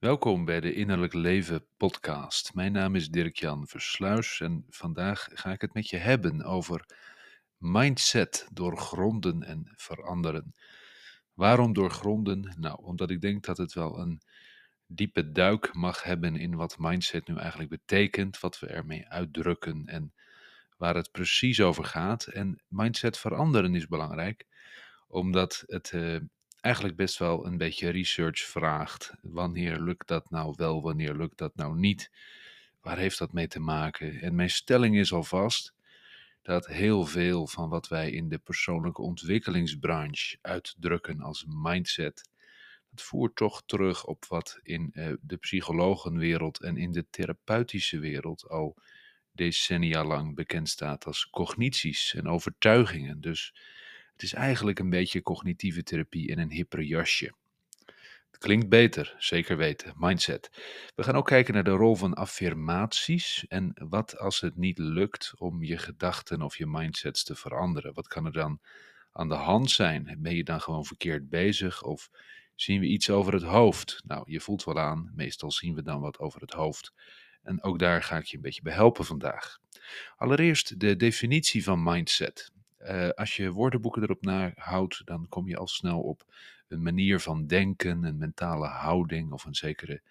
Welkom bij de Innerlijk Leven podcast. Mijn naam is Dirk-Jan Versluis en vandaag ga ik het met je hebben over mindset doorgronden en veranderen. Waarom doorgronden? Nou, omdat ik denk dat het wel een diepe duik mag hebben in wat mindset nu eigenlijk betekent, wat we ermee uitdrukken en waar het precies over gaat. En mindset veranderen is belangrijk, omdat het uh, eigenlijk best wel een beetje research vraagt. Wanneer lukt dat nou wel, wanneer lukt dat nou niet? Waar heeft dat mee te maken? En mijn stelling is alvast dat heel veel van wat wij in de persoonlijke ontwikkelingsbranche uitdrukken als mindset, dat voert toch terug op wat in uh, de psychologenwereld en in de therapeutische wereld al decennia lang bekend staat als cognities en overtuigingen. Dus het is eigenlijk een beetje cognitieve therapie in een hipper jasje. Het klinkt beter, zeker weten. Mindset. We gaan ook kijken naar de rol van affirmaties en wat als het niet lukt om je gedachten of je mindsets te veranderen. Wat kan er dan aan de hand zijn? Ben je dan gewoon verkeerd bezig of zien we iets over het hoofd? Nou, je voelt wel aan, meestal zien we dan wat over het hoofd. En ook daar ga ik je een beetje bij helpen vandaag. Allereerst de definitie van mindset. Uh, als je woordenboeken erop nahoudt, dan kom je al snel op een manier van denken, een mentale houding of een zekere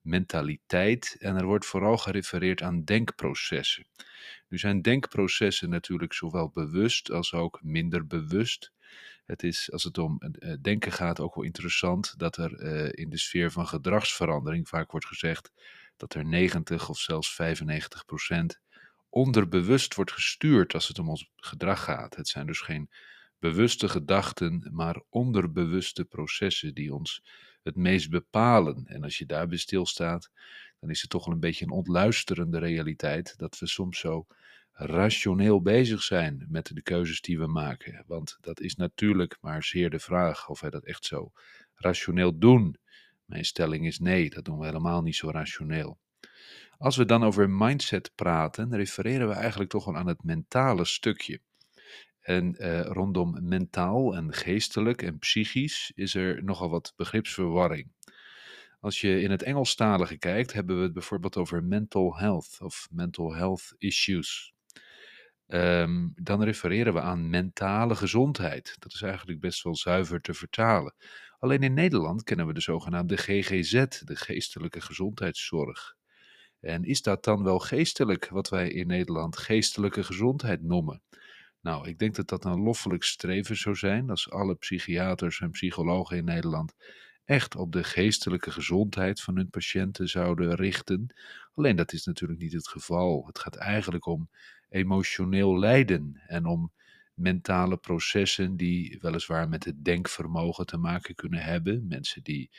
mentaliteit. En er wordt vooral gerefereerd aan denkprocessen. Nu zijn denkprocessen natuurlijk zowel bewust als ook minder bewust. Het is, als het om uh, denken gaat, ook wel interessant dat er in de sfeer van gedragsverandering vaak wordt gezegd dat er 90 of zelfs 95 procent onderbewust wordt gestuurd als het om ons gedrag gaat. Het zijn dus geen bewuste gedachten, maar onderbewuste processen die ons het meest bepalen. En als je daarbij stilstaat, dan is het toch wel een beetje een ontluisterende realiteit dat we soms zo rationeel bezig zijn met de keuzes die we maken. Want dat is natuurlijk maar zeer de vraag of wij dat echt zo rationeel doen. Mijn stelling is nee, dat doen we helemaal niet zo rationeel. Als we dan over mindset praten, refereren we eigenlijk toch wel aan het mentale stukje. En eh, rondom mentaal en geestelijk en psychisch is er nogal wat begripsverwarring. Als je in het Engelstalige kijkt, hebben we het bijvoorbeeld over mental health of mental health issues. Um, dan refereren we aan mentale gezondheid. Dat is eigenlijk best wel zuiver te vertalen. Alleen in Nederland kennen we de zogenaamde GGZ, de geestelijke gezondheidszorg. En is dat dan wel geestelijk, wat wij in Nederland geestelijke gezondheid noemen? Nou, ik denk dat dat een loffelijk streven zou zijn als alle psychiaters en psychologen in Nederland echt op de geestelijke gezondheid van hun patiënten zouden richten. Alleen dat is natuurlijk niet het geval. Het gaat eigenlijk om emotioneel lijden en om mentale processen die weliswaar met het denkvermogen te maken kunnen hebben. Mensen die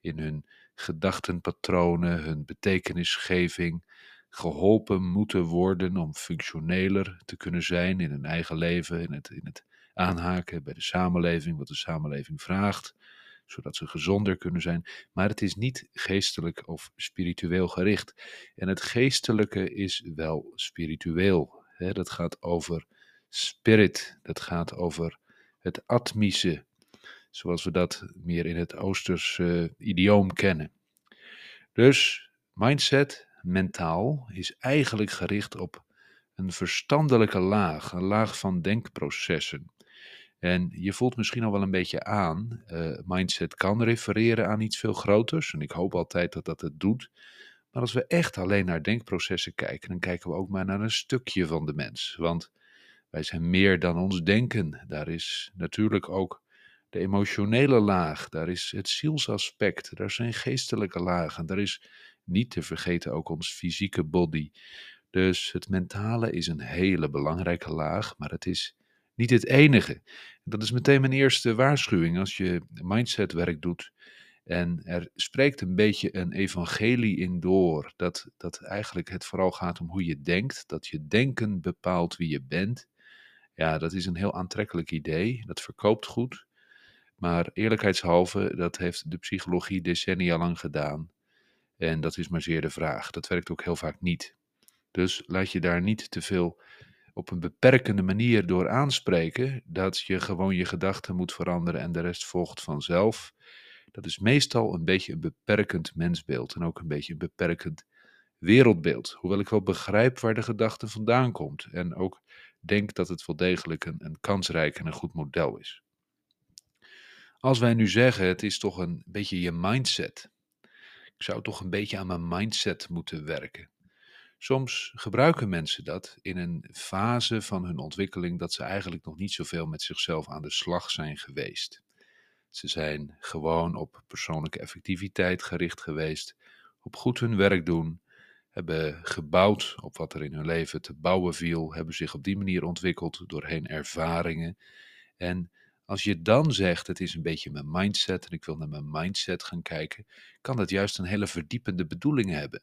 in hun gedachtenpatronen, hun betekenisgeving geholpen moeten worden om functioneler te kunnen zijn in hun eigen leven, in het, in het aanhaken bij de samenleving, wat de samenleving vraagt, zodat ze gezonder kunnen zijn. Maar het is niet geestelijk of spiritueel gericht. En het geestelijke is wel spiritueel. Dat gaat over spirit, dat gaat over het atmische, zoals we dat meer in het Oosters uh, idioom kennen. Dus mindset, mentaal, is eigenlijk gericht op een verstandelijke laag, een laag van denkprocessen. En je voelt misschien al wel een beetje aan, uh, mindset kan refereren aan iets veel groters, en ik hoop altijd dat dat het doet. Maar als we echt alleen naar denkprocessen kijken, dan kijken we ook maar naar een stukje van de mens. Want wij zijn meer dan ons denken. Daar is natuurlijk ook de emotionele laag, daar is het zielsaspect, daar zijn geestelijke lagen, daar is niet te vergeten ook ons fysieke body. Dus het mentale is een hele belangrijke laag, maar het is niet het enige. Dat is meteen mijn eerste waarschuwing als je mindsetwerk doet. En er spreekt een beetje een evangelie in door, dat, dat eigenlijk het vooral gaat om hoe je denkt, dat je denken bepaalt wie je bent. Ja, dat is een heel aantrekkelijk idee, dat verkoopt goed. Maar eerlijkheidshalve, dat heeft de psychologie decennia lang gedaan. En dat is maar zeer de vraag. Dat werkt ook heel vaak niet. Dus laat je daar niet te veel op een beperkende manier door aanspreken dat je gewoon je gedachten moet veranderen en de rest volgt vanzelf. dat is meestal een beetje een beperkend mensbeeld en ook een beetje een beperkend wereldbeeld. Hoewel ik wel begrijp waar de gedachte vandaan komt en ook denk dat het wel degelijk een, een kansrijk en een goed model is. Als wij nu zeggen, het is toch een beetje je mindset. Ik zou toch een beetje aan mijn mindset moeten werken. Soms gebruiken mensen dat in een fase van hun ontwikkeling dat ze eigenlijk nog niet zoveel met zichzelf aan de slag zijn geweest. Ze zijn gewoon op persoonlijke effectiviteit gericht geweest, op goed hun werk doen, hebben gebouwd op wat er in hun leven te bouwen viel, hebben zich op die manier ontwikkeld doorheen ervaringen. En als je dan zegt, het is een beetje mijn mindset en ik wil naar mijn mindset gaan kijken, kan dat juist een hele verdiepende bedoeling hebben.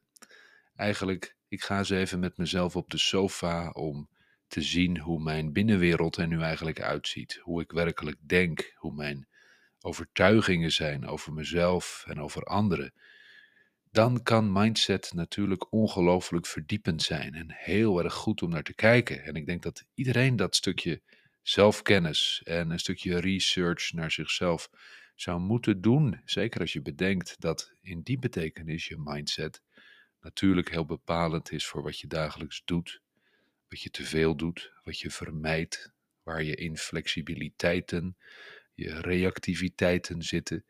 Eigenlijk, ik ga eens even met mezelf op de sofa om te zien hoe mijn binnenwereld er nu eigenlijk uitziet. Hoe ik werkelijk denk, hoe mijn overtuigingen zijn over mezelf en over anderen. Dan kan mindset natuurlijk ongelooflijk verdiepend zijn en heel erg goed om naar te kijken. En ik denk dat iedereen dat stukje zelfkennis en een stukje research naar zichzelf zou moeten doen. Zeker als je bedenkt dat in die betekenis je mindset natuurlijk heel bepalend is voor wat je dagelijks doet, wat je te veel doet, wat je vermijdt, waar je inflexibiliteiten, je reactiviteiten zitten,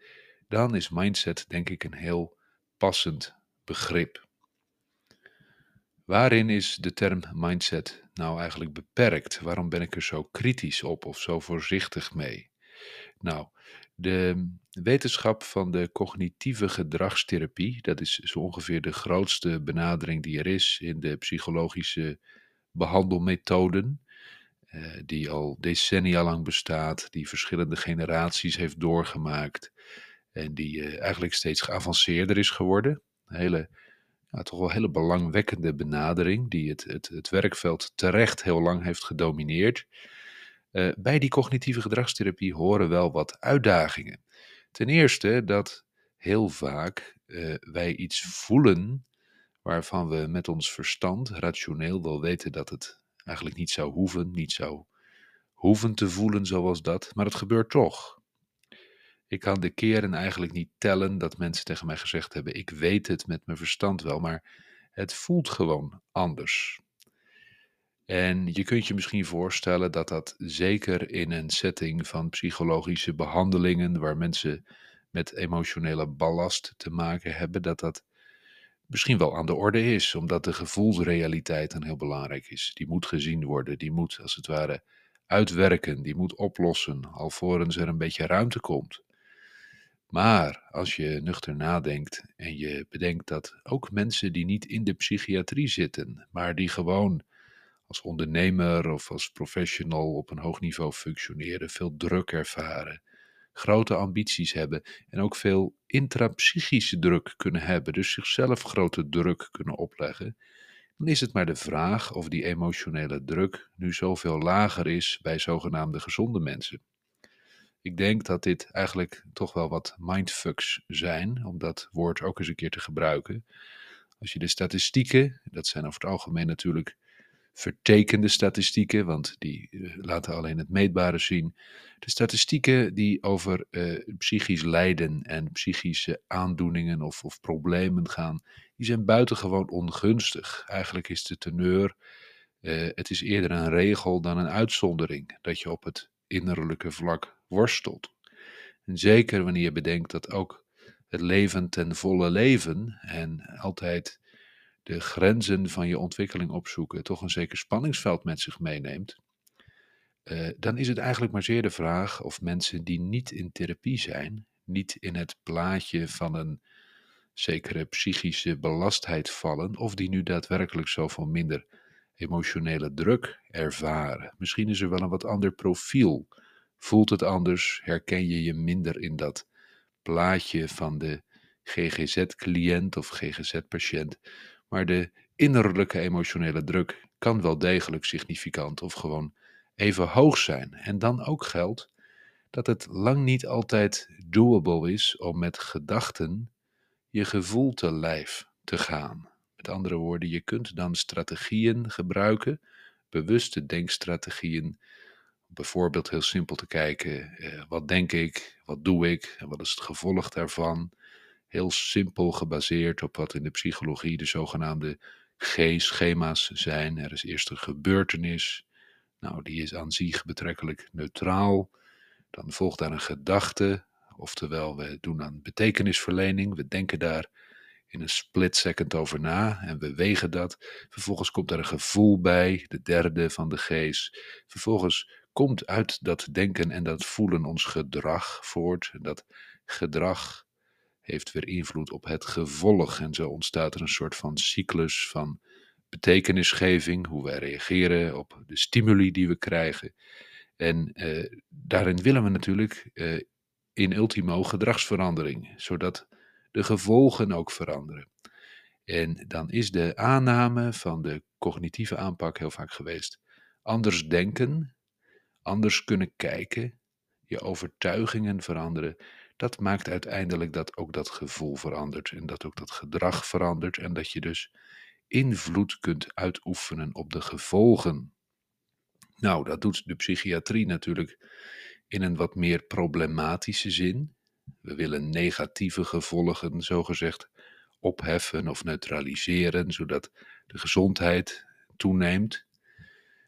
dan is mindset denk ik een heel passend begrip. Waarin is de term mindset nou eigenlijk beperkt? Waarom ben ik er zo kritisch op of zo voorzichtig mee? Nou, de wetenschap van de cognitieve gedragstherapie, dat is zo ongeveer de grootste benadering die er is in de psychologische behandelmethoden, eh, die al decennia lang bestaat, die verschillende generaties heeft doorgemaakt en die eh, eigenlijk steeds geavanceerder is geworden. Hele toch wel hele belangwekkende benadering, die het, het, het werkveld terecht heel lang heeft gedomineerd. Uh, bij die cognitieve gedragstherapie horen wel wat uitdagingen. Ten eerste dat heel vaak uh, wij iets voelen waarvan we met ons verstand rationeel wel weten dat het eigenlijk niet zou hoeven, niet zou hoeven te voelen zoals dat, maar het gebeurt toch. Ik kan de keren eigenlijk niet tellen dat mensen tegen mij gezegd hebben: Ik weet het met mijn verstand wel, maar het voelt gewoon anders. En je kunt je misschien voorstellen dat dat zeker in een setting van psychologische behandelingen, waar mensen met emotionele ballast te maken hebben, dat dat misschien wel aan de orde is, omdat de gevoelsrealiteit dan heel belangrijk is. Die moet gezien worden, die moet als het ware uitwerken, die moet oplossen, alvorens er een beetje ruimte komt. Maar als je nuchter nadenkt en je bedenkt dat ook mensen die niet in de psychiatrie zitten, maar die gewoon als ondernemer of als professional op een hoog niveau functioneren, veel druk ervaren, grote ambities hebben en ook veel intrapsychische druk kunnen hebben, dus zichzelf grote druk kunnen opleggen, dan is het maar de vraag of die emotionele druk nu zoveel lager is bij zogenaamde gezonde mensen. Ik denk dat dit eigenlijk toch wel wat mindfucks zijn, om dat woord ook eens een keer te gebruiken. Als je de statistieken, dat zijn over het algemeen natuurlijk vertekende statistieken, want die eh, laten alleen het meetbare zien. De statistieken die over uh, psychisch lijden en psychische aandoeningen of, of problemen gaan, die zijn buitengewoon ongunstig. Eigenlijk is de teneur, uh, het is eerder een regel dan een uitzondering, dat je op het innerlijke vlak worstelt. En zeker wanneer je bedenkt dat ook het leven ten volle leven en altijd de grenzen van je ontwikkeling opzoeken toch een zeker spanningsveld met zich meeneemt, uh, dan is het eigenlijk maar zeer de vraag of mensen die niet in therapie zijn, niet in het plaatje van een zekere psychische belastheid vallen, of die nu daadwerkelijk zoveel minder emotionele druk ervaren. Misschien is er wel een wat ander profiel Voelt het anders? Herken je je minder in dat plaatje van de GGZ-cliënt of GGZ-patiënt? Maar de innerlijke emotionele druk kan wel degelijk significant of gewoon even hoog zijn. En dan ook geldt dat het lang niet altijd doable is om met gedachten je gevoel te lijf te gaan. Met andere woorden, je kunt dan strategieën gebruiken, bewuste denkstrategieën, bijvoorbeeld heel simpel te kijken, eh, wat denk ik, wat doe ik en wat is het gevolg daarvan. Heel simpel gebaseerd op wat in de psychologie de zogenaamde G-schema's zijn. Er is eerst een gebeurtenis, nou die is aan zich betrekkelijk neutraal. Dan volgt daar een gedachte, oftewel we doen aan betekenisverlening, we denken daar in een split second over na en we wegen dat. Vervolgens komt er een gevoel bij, de derde van de G's. Vervolgens komt uit dat denken en dat voelen ons gedrag voort. En dat gedrag heeft weer invloed op het gevolg. En zo ontstaat er een soort van cyclus van betekenisgeving, hoe wij reageren op de stimuli die we krijgen. En eh, daarin willen we natuurlijk eh, in ultimo gedragsverandering, zodat de gevolgen ook veranderen. En dan is de aanname van de cognitieve aanpak heel vaak geweest. Anders denken, anders kunnen kijken, je overtuigingen veranderen. Dat maakt uiteindelijk dat ook dat gevoel verandert en dat ook dat gedrag verandert en dat je dus invloed kunt uitoefenen op de gevolgen. Nou, dat doet de psychiatrie natuurlijk in een wat meer problematische zin. We willen negatieve gevolgen, zogezegd, opheffen of neutraliseren, zodat de gezondheid toeneemt.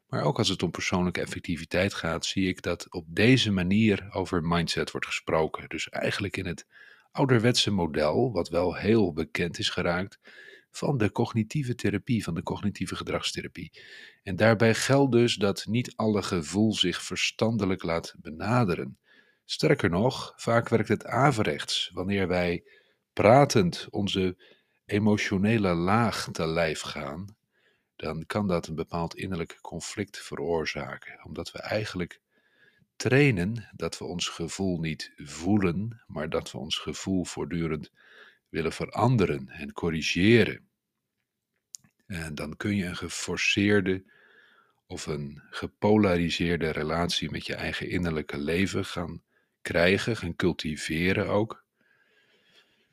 Maar ook als het om persoonlijke effectiviteit gaat, zie ik dat op deze manier over mindset wordt gesproken. Dus eigenlijk in het ouderwetse model, wat wel heel bekend is geraakt, van de cognitieve therapie, van de cognitieve gedragstherapie. En daarbij geldt dus dat niet alle gevoel zich verstandelijk laat benaderen. Sterker nog, vaak werkt het averechts wanneer wij pratend onze emotionele laag te lijf gaan, dan kan dat een bepaald innerlijk conflict veroorzaken, omdat we eigenlijk trainen dat we ons gevoel niet voelen, maar dat we ons gevoel voortdurend willen veranderen en corrigeren. En dan kun je een geforceerde of een gepolariseerde relatie met je eigen innerlijke leven gaan krijgen, gaan cultiveren ook.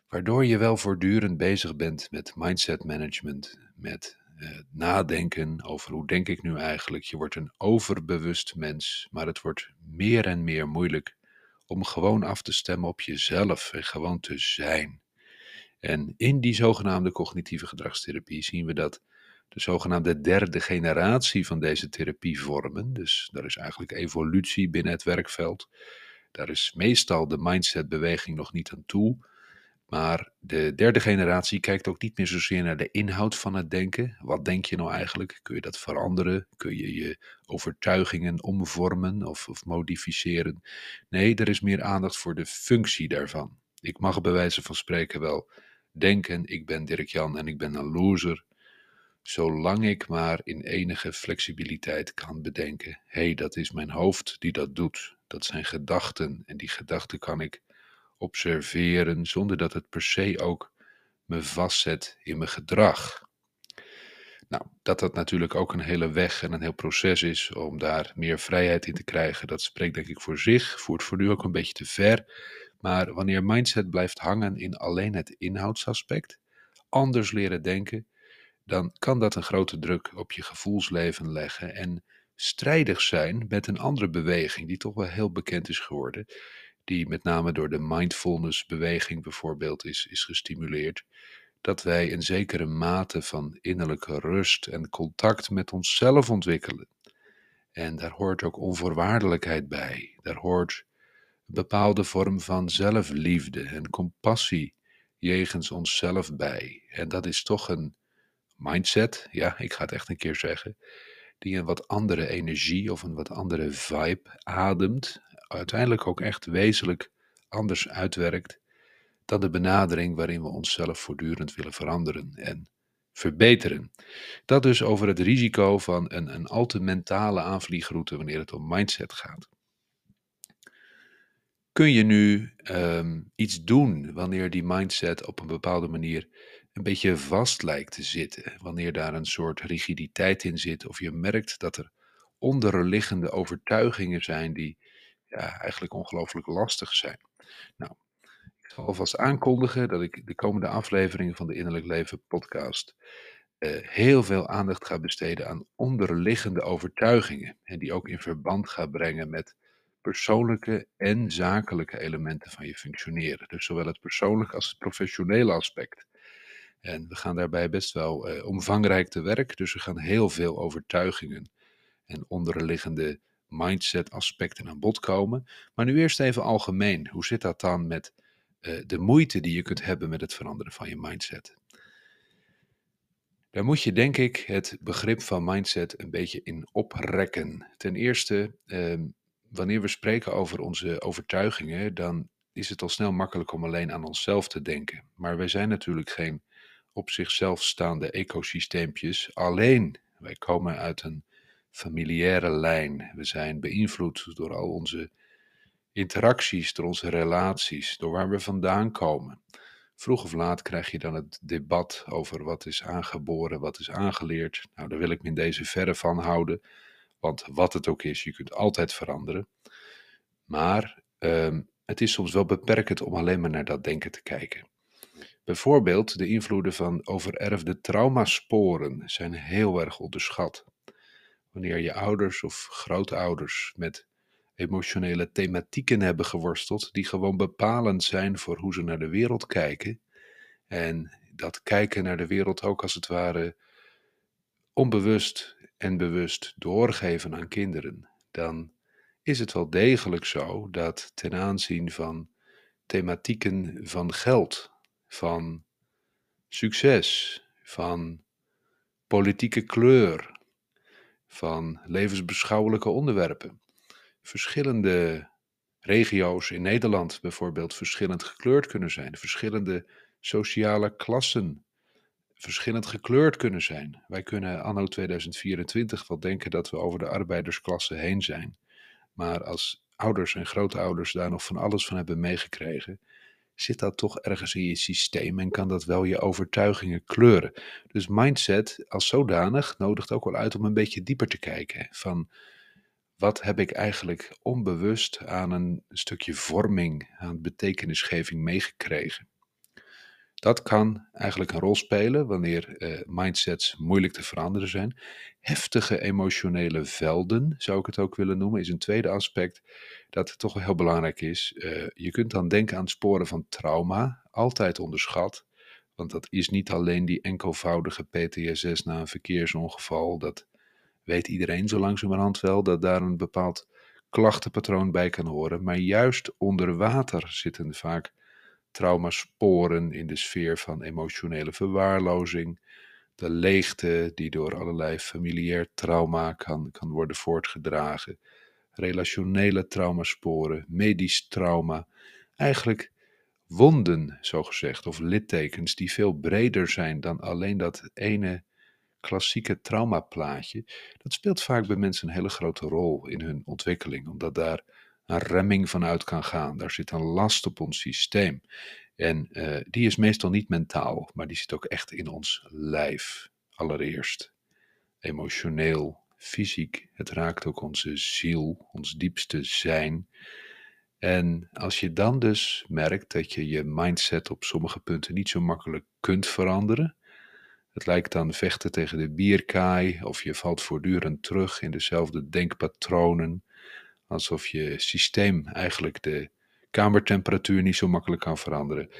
Waardoor je wel voortdurend bezig bent met mindset management, met nadenken over hoe denk ik nu eigenlijk. Je wordt een overbewust mens, maar het wordt meer en meer moeilijk om gewoon af te stemmen op jezelf en gewoon te zijn. En in die zogenaamde cognitieve gedragstherapie zien we dat de zogenaamde derde generatie van deze therapievormen, dus daar is eigenlijk evolutie binnen het werkveld, daar is meestal de mindsetbeweging nog niet aan toe. Maar de derde generatie kijkt ook niet meer zozeer naar de inhoud van het denken. Wat denk je nou eigenlijk? Kun je dat veranderen? Kun je je overtuigingen omvormen of, of modificeren? Nee, er is meer aandacht voor de functie daarvan. Ik mag bij wijze van spreken wel denken: ik ben Dirk Jan en ik ben een loser. Zolang ik maar in enige flexibiliteit kan bedenken: hé, hey, dat is mijn hoofd die dat doet. Dat zijn gedachten en die gedachten kan ik observeren zonder dat het per se ook me vastzet in mijn gedrag. Nou, dat dat natuurlijk ook een hele weg en een heel proces is om daar meer vrijheid in te krijgen, dat spreekt denk ik voor zich, voert voor nu ook een beetje te ver. Maar wanneer mindset blijft hangen in alleen het inhoudsaspect, anders leren denken, dan kan dat een grote druk op je gevoelsleven leggen en strijdig zijn met een andere beweging die toch wel heel bekend is geworden, die met name door de mindfulness beweging bijvoorbeeld is, is gestimuleerd, dat wij een zekere mate van innerlijke rust en contact met onszelf ontwikkelen. En daar hoort ook onvoorwaardelijkheid bij. Daar hoort een bepaalde vorm van zelfliefde en compassie jegens onszelf bij. En dat is toch een mindset, ja, ik ga het echt een keer zeggen, die een wat andere energie of een wat andere vibe ademt, uiteindelijk ook echt wezenlijk anders uitwerkt dan de benadering waarin we onszelf voortdurend willen veranderen en verbeteren. Dat dus over het risico van een, een al te mentale aanvliegroute wanneer het om mindset gaat. Kun je nu um, iets doen wanneer die mindset op een bepaalde manier een beetje vast lijkt te zitten? Wanneer daar een soort rigiditeit in zit, of je merkt dat er onderliggende overtuigingen zijn die eigenlijk ongelooflijk lastig zijn. Nou, ik zal alvast aankondigen dat ik de komende afleveringen van de Innerlijk Leven podcast eh, heel veel aandacht ga besteden aan onderliggende overtuigingen. En die ook in verband ga brengen met persoonlijke en zakelijke elementen van je functioneren. Dus zowel het persoonlijke als het professionele aspect. En we gaan daarbij best wel eh, omvangrijk te werk. Dus we gaan heel veel overtuigingen en onderliggende mindset aspecten aan bod komen. Maar nu eerst even algemeen. Hoe zit dat dan met eh, de moeite die je kunt hebben met het veranderen van je mindset? Daar moet je denk ik het begrip van mindset een beetje in oprekken. Ten eerste, ehm, wanneer we spreken over onze overtuigingen, dan is het al snel makkelijk om alleen aan onszelf te denken. Maar wij zijn natuurlijk geen op zichzelf staande ecosysteempjes alleen. Wij komen uit een familiaire lijn. We zijn beïnvloed door al onze interacties, door onze relaties, door waar we vandaan komen. Vroeg of laat krijg je dan het debat over wat is aangeboren, wat is aangeleerd. Nou, daar wil ik me in deze verre van houden, want wat het ook is, je kunt altijd veranderen. Maar ehm, het is soms wel beperkend om alleen maar naar dat denken te kijken. Bijvoorbeeld de invloeden van overerfde traumasporen zijn heel erg onderschat. Wanneer je ouders of grootouders met emotionele thematieken hebben geworsteld, die gewoon bepalend zijn voor hoe ze naar de wereld kijken. En dat kijken naar de wereld ook als het ware onbewust en bewust doorgeven aan kinderen, dan is het wel degelijk zo dat ten aanzien van thematieken van geld, van succes, van politieke kleur, van levensbeschouwelijke onderwerpen, verschillende regio's in Nederland bijvoorbeeld verschillend gekleurd kunnen zijn, verschillende sociale klassen verschillend gekleurd kunnen zijn. Wij kunnen anno 2024 wel denken dat we over de arbeidersklasse heen zijn. Maar als ouders en grootouders daar nog van alles van hebben meegekregen, zit dat toch ergens in je systeem en kan dat wel je overtuigingen kleuren. Dus mindset als zodanig nodigt ook wel uit om een beetje dieper te kijken. Van wat heb ik eigenlijk onbewust aan een stukje vorming, aan betekenisgeving meegekregen? Dat kan eigenlijk een rol spelen wanneer uh, mindsets moeilijk te veranderen zijn. Heftige emotionele velden, zou ik het ook willen noemen, is een tweede aspect dat toch wel heel belangrijk is. Uh, je kunt dan denken aan sporen van trauma, altijd onderschat. Want dat is niet alleen die enkelvoudige PTSS na een verkeersongeval. Dat weet iedereen zo langzamerhand wel, dat daar een bepaald klachtenpatroon bij kan horen. Maar juist onder water zitten vaak traumasporen in de sfeer van emotionele verwaarlozing, de leegte die door allerlei familiair trauma kan, kan worden voortgedragen, relationele traumasporen, medisch trauma, eigenlijk wonden, zogezegd, of littekens die veel breder zijn dan alleen dat ene klassieke traumaplaatje. Dat speelt vaak bij mensen een hele grote rol in hun ontwikkeling, omdat daar een remming vanuit kan gaan. Daar zit een last op ons systeem. En uh, die is meestal niet mentaal, maar die zit ook echt in ons lijf. Allereerst. Emotioneel, fysiek. Het raakt ook onze ziel, ons diepste zijn. En als je dan dus merkt dat je je mindset op sommige punten niet zo makkelijk kunt veranderen. Het lijkt dan vechten tegen de bierkaai, of je valt voortdurend terug in dezelfde denkpatronen alsof je systeem eigenlijk de kamertemperatuur niet zo makkelijk kan veranderen.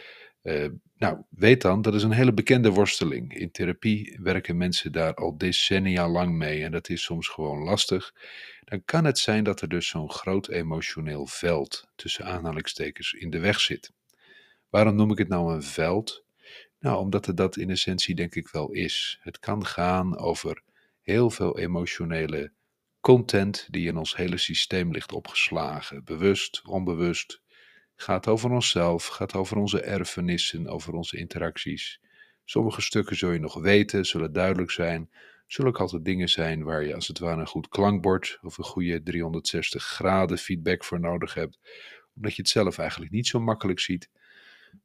Uh, nou, weet dan, dat is een hele bekende worsteling. In therapie werken mensen daar al decennia lang mee en dat is soms gewoon lastig. Dan kan het zijn dat er dus zo'n groot emotioneel veld tussen aanhalingstekens in de weg zit. Waarom noem ik het nou een veld? Nou, omdat het dat in essentie denk ik wel is. Het kan gaan over heel veel emotionele content die in ons hele systeem ligt opgeslagen, bewust, onbewust, gaat over onszelf, gaat over onze erfenissen, over onze interacties. Sommige stukken zul je nog weten, zullen duidelijk zijn, zullen ook altijd dingen zijn waar je als het ware een goed klankbord of een goede 360 graden feedback voor nodig hebt, omdat je het zelf eigenlijk niet zo makkelijk ziet.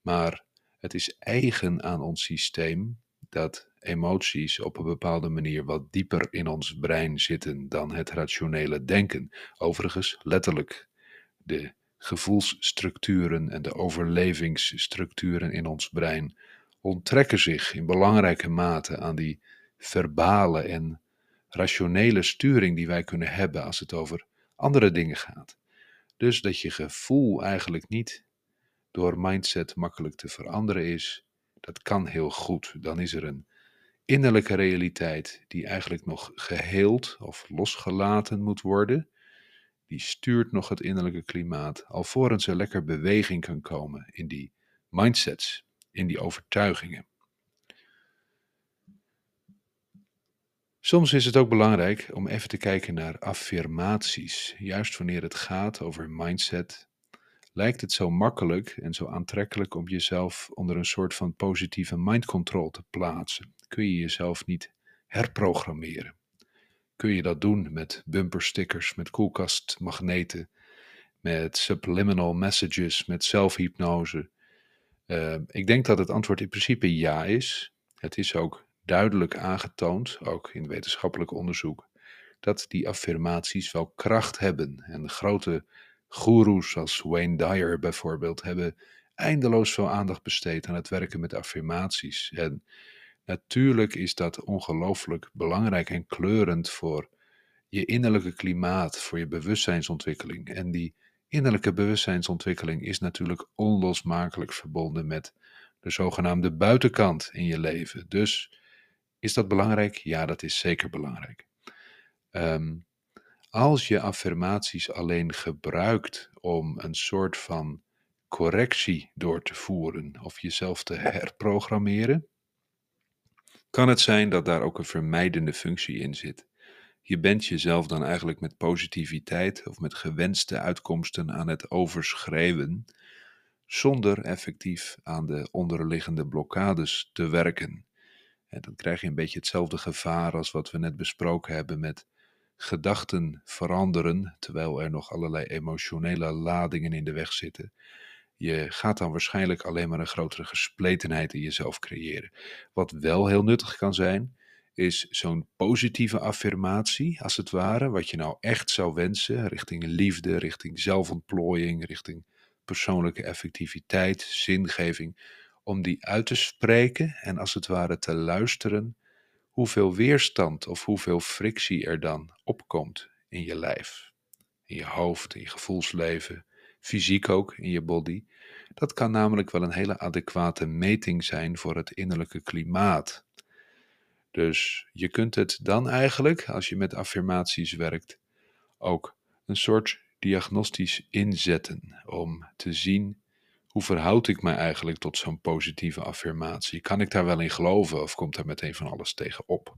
Maar het is eigen aan ons systeem dat emoties op een bepaalde manier wat dieper in ons brein zitten dan het rationele denken. Overigens, letterlijk, de gevoelsstructuren en de overlevingsstructuren in ons brein onttrekken zich in belangrijke mate aan die verbale en rationele sturing die wij kunnen hebben als het over andere dingen gaat. Dus dat je gevoel eigenlijk niet door mindset makkelijk te veranderen is, dat kan heel goed. Dan is er een innerlijke realiteit die eigenlijk nog geheeld of losgelaten moet worden. Die stuurt nog het innerlijke klimaat, alvorens er lekker beweging kan komen in die mindsets, in die overtuigingen. Soms is het ook belangrijk om even te kijken naar affirmaties. Juist wanneer het gaat over mindset, lijkt het zo makkelijk en zo aantrekkelijk om jezelf onder een soort van positieve mind control te plaatsen. Kun je jezelf niet herprogrammeren? Kun je dat doen met bumperstickers, met koelkastmagneten, met subliminal messages, met zelfhypnose? Uh, ik denk dat het antwoord in principe ja is. Het is ook duidelijk aangetoond, ook in wetenschappelijk onderzoek, dat die affirmaties wel kracht hebben. En grote goeroes als Wayne Dyer bijvoorbeeld hebben eindeloos veel aandacht besteed aan het werken met affirmaties. En natuurlijk is dat ongelooflijk belangrijk en kleurend voor je innerlijke klimaat, voor je bewustzijnsontwikkeling. En die innerlijke bewustzijnsontwikkeling is natuurlijk onlosmakelijk verbonden met de zogenaamde buitenkant in je leven. Dus is dat belangrijk? Ja, dat is zeker belangrijk. Ehm, als je affirmaties alleen gebruikt om een soort van correctie door te voeren of jezelf te herprogrammeren, kan het zijn dat daar ook een vermijdende functie in zit. Je bent jezelf dan eigenlijk met positiviteit of met gewenste uitkomsten aan het overschreven, zonder effectief aan de onderliggende blokkades te werken. En dan krijg je een beetje hetzelfde gevaar als wat we net besproken hebben met gedachten veranderen, terwijl er nog allerlei emotionele ladingen in de weg zitten. Je gaat dan waarschijnlijk alleen maar een grotere gespletenheid in jezelf creëren. Wat wel heel nuttig kan zijn, is zo'n positieve affirmatie, als het ware, wat je nou echt zou wensen, richting liefde, richting zelfontplooiing, richting persoonlijke effectiviteit, zingeving om die uit te spreken en als het ware te luisteren hoeveel weerstand of hoeveel frictie er dan opkomt in je lijf, in je hoofd, in je gevoelsleven, fysiek ook in je body. Dat kan namelijk wel een hele adequate meting zijn voor het innerlijke klimaat. Dus je kunt het dan eigenlijk, als je met affirmaties werkt, ook een soort diagnostisch inzetten om te zien hoe verhoud ik me eigenlijk tot zo'n positieve affirmatie? Kan ik daar wel in geloven of komt daar meteen van alles tegen op?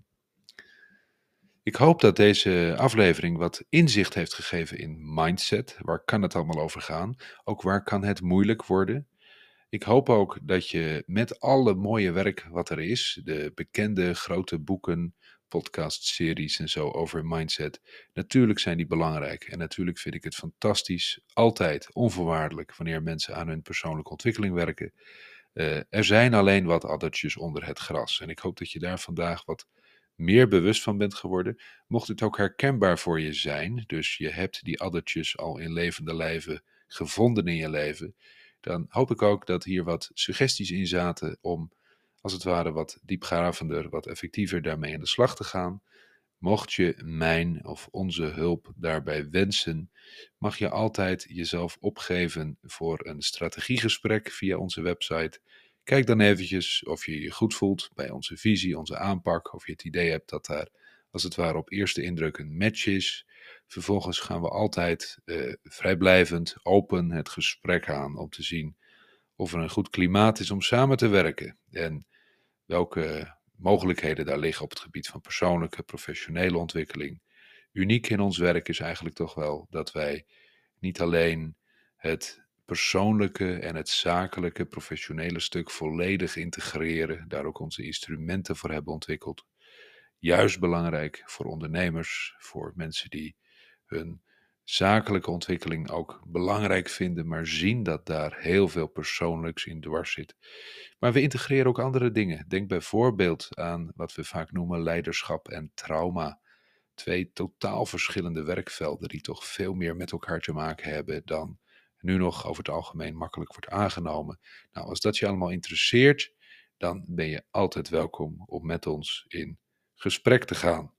Ik hoop dat deze aflevering wat inzicht heeft gegeven in mindset. Waar kan het allemaal over gaan? Ook waar kan het moeilijk worden? Ik hoop ook dat je met alle mooie werk wat er is, de bekende grote boeken, podcast-series en zo over mindset. Natuurlijk zijn die belangrijk en natuurlijk vind ik het fantastisch, altijd onvoorwaardelijk, wanneer mensen aan hun persoonlijke ontwikkeling werken. Uh, er zijn alleen wat addertjes onder het gras en ik hoop dat je daar vandaag wat meer bewust van bent geworden. Mocht het ook herkenbaar voor je zijn, dus je hebt die addertjes al in levende lijven gevonden in je leven, dan hoop ik ook dat hier wat suggesties in zaten om als het ware wat diepgravender, wat effectiever daarmee aan de slag te gaan. Mocht je mijn of onze hulp daarbij wensen, mag je altijd jezelf opgeven voor een strategiegesprek via onze website. Kijk dan eventjes of je je goed voelt bij onze visie, onze aanpak, of je het idee hebt dat daar als het ware op eerste indruk een match is. Vervolgens gaan we altijd eh, vrijblijvend, open het gesprek aan om te zien of er een goed klimaat is om samen te werken. En welke mogelijkheden daar liggen op het gebied van persoonlijke, professionele ontwikkeling. Uniek in ons werk is eigenlijk toch wel dat wij niet alleen het persoonlijke en het zakelijke, professionele stuk volledig integreren, daar ook onze instrumenten voor hebben ontwikkeld. Juist belangrijk voor ondernemers, voor mensen die hun zakelijke ontwikkeling ook belangrijk vinden, maar zien dat daar heel veel persoonlijks in dwars zit. Maar we integreren ook andere dingen. Denk bijvoorbeeld aan wat we vaak noemen leiderschap en trauma. Twee totaal verschillende werkvelden die toch veel meer met elkaar te maken hebben dan nu nog over het algemeen makkelijk wordt aangenomen. Nou, als dat je allemaal interesseert, dan ben je altijd welkom om met ons in gesprek te gaan.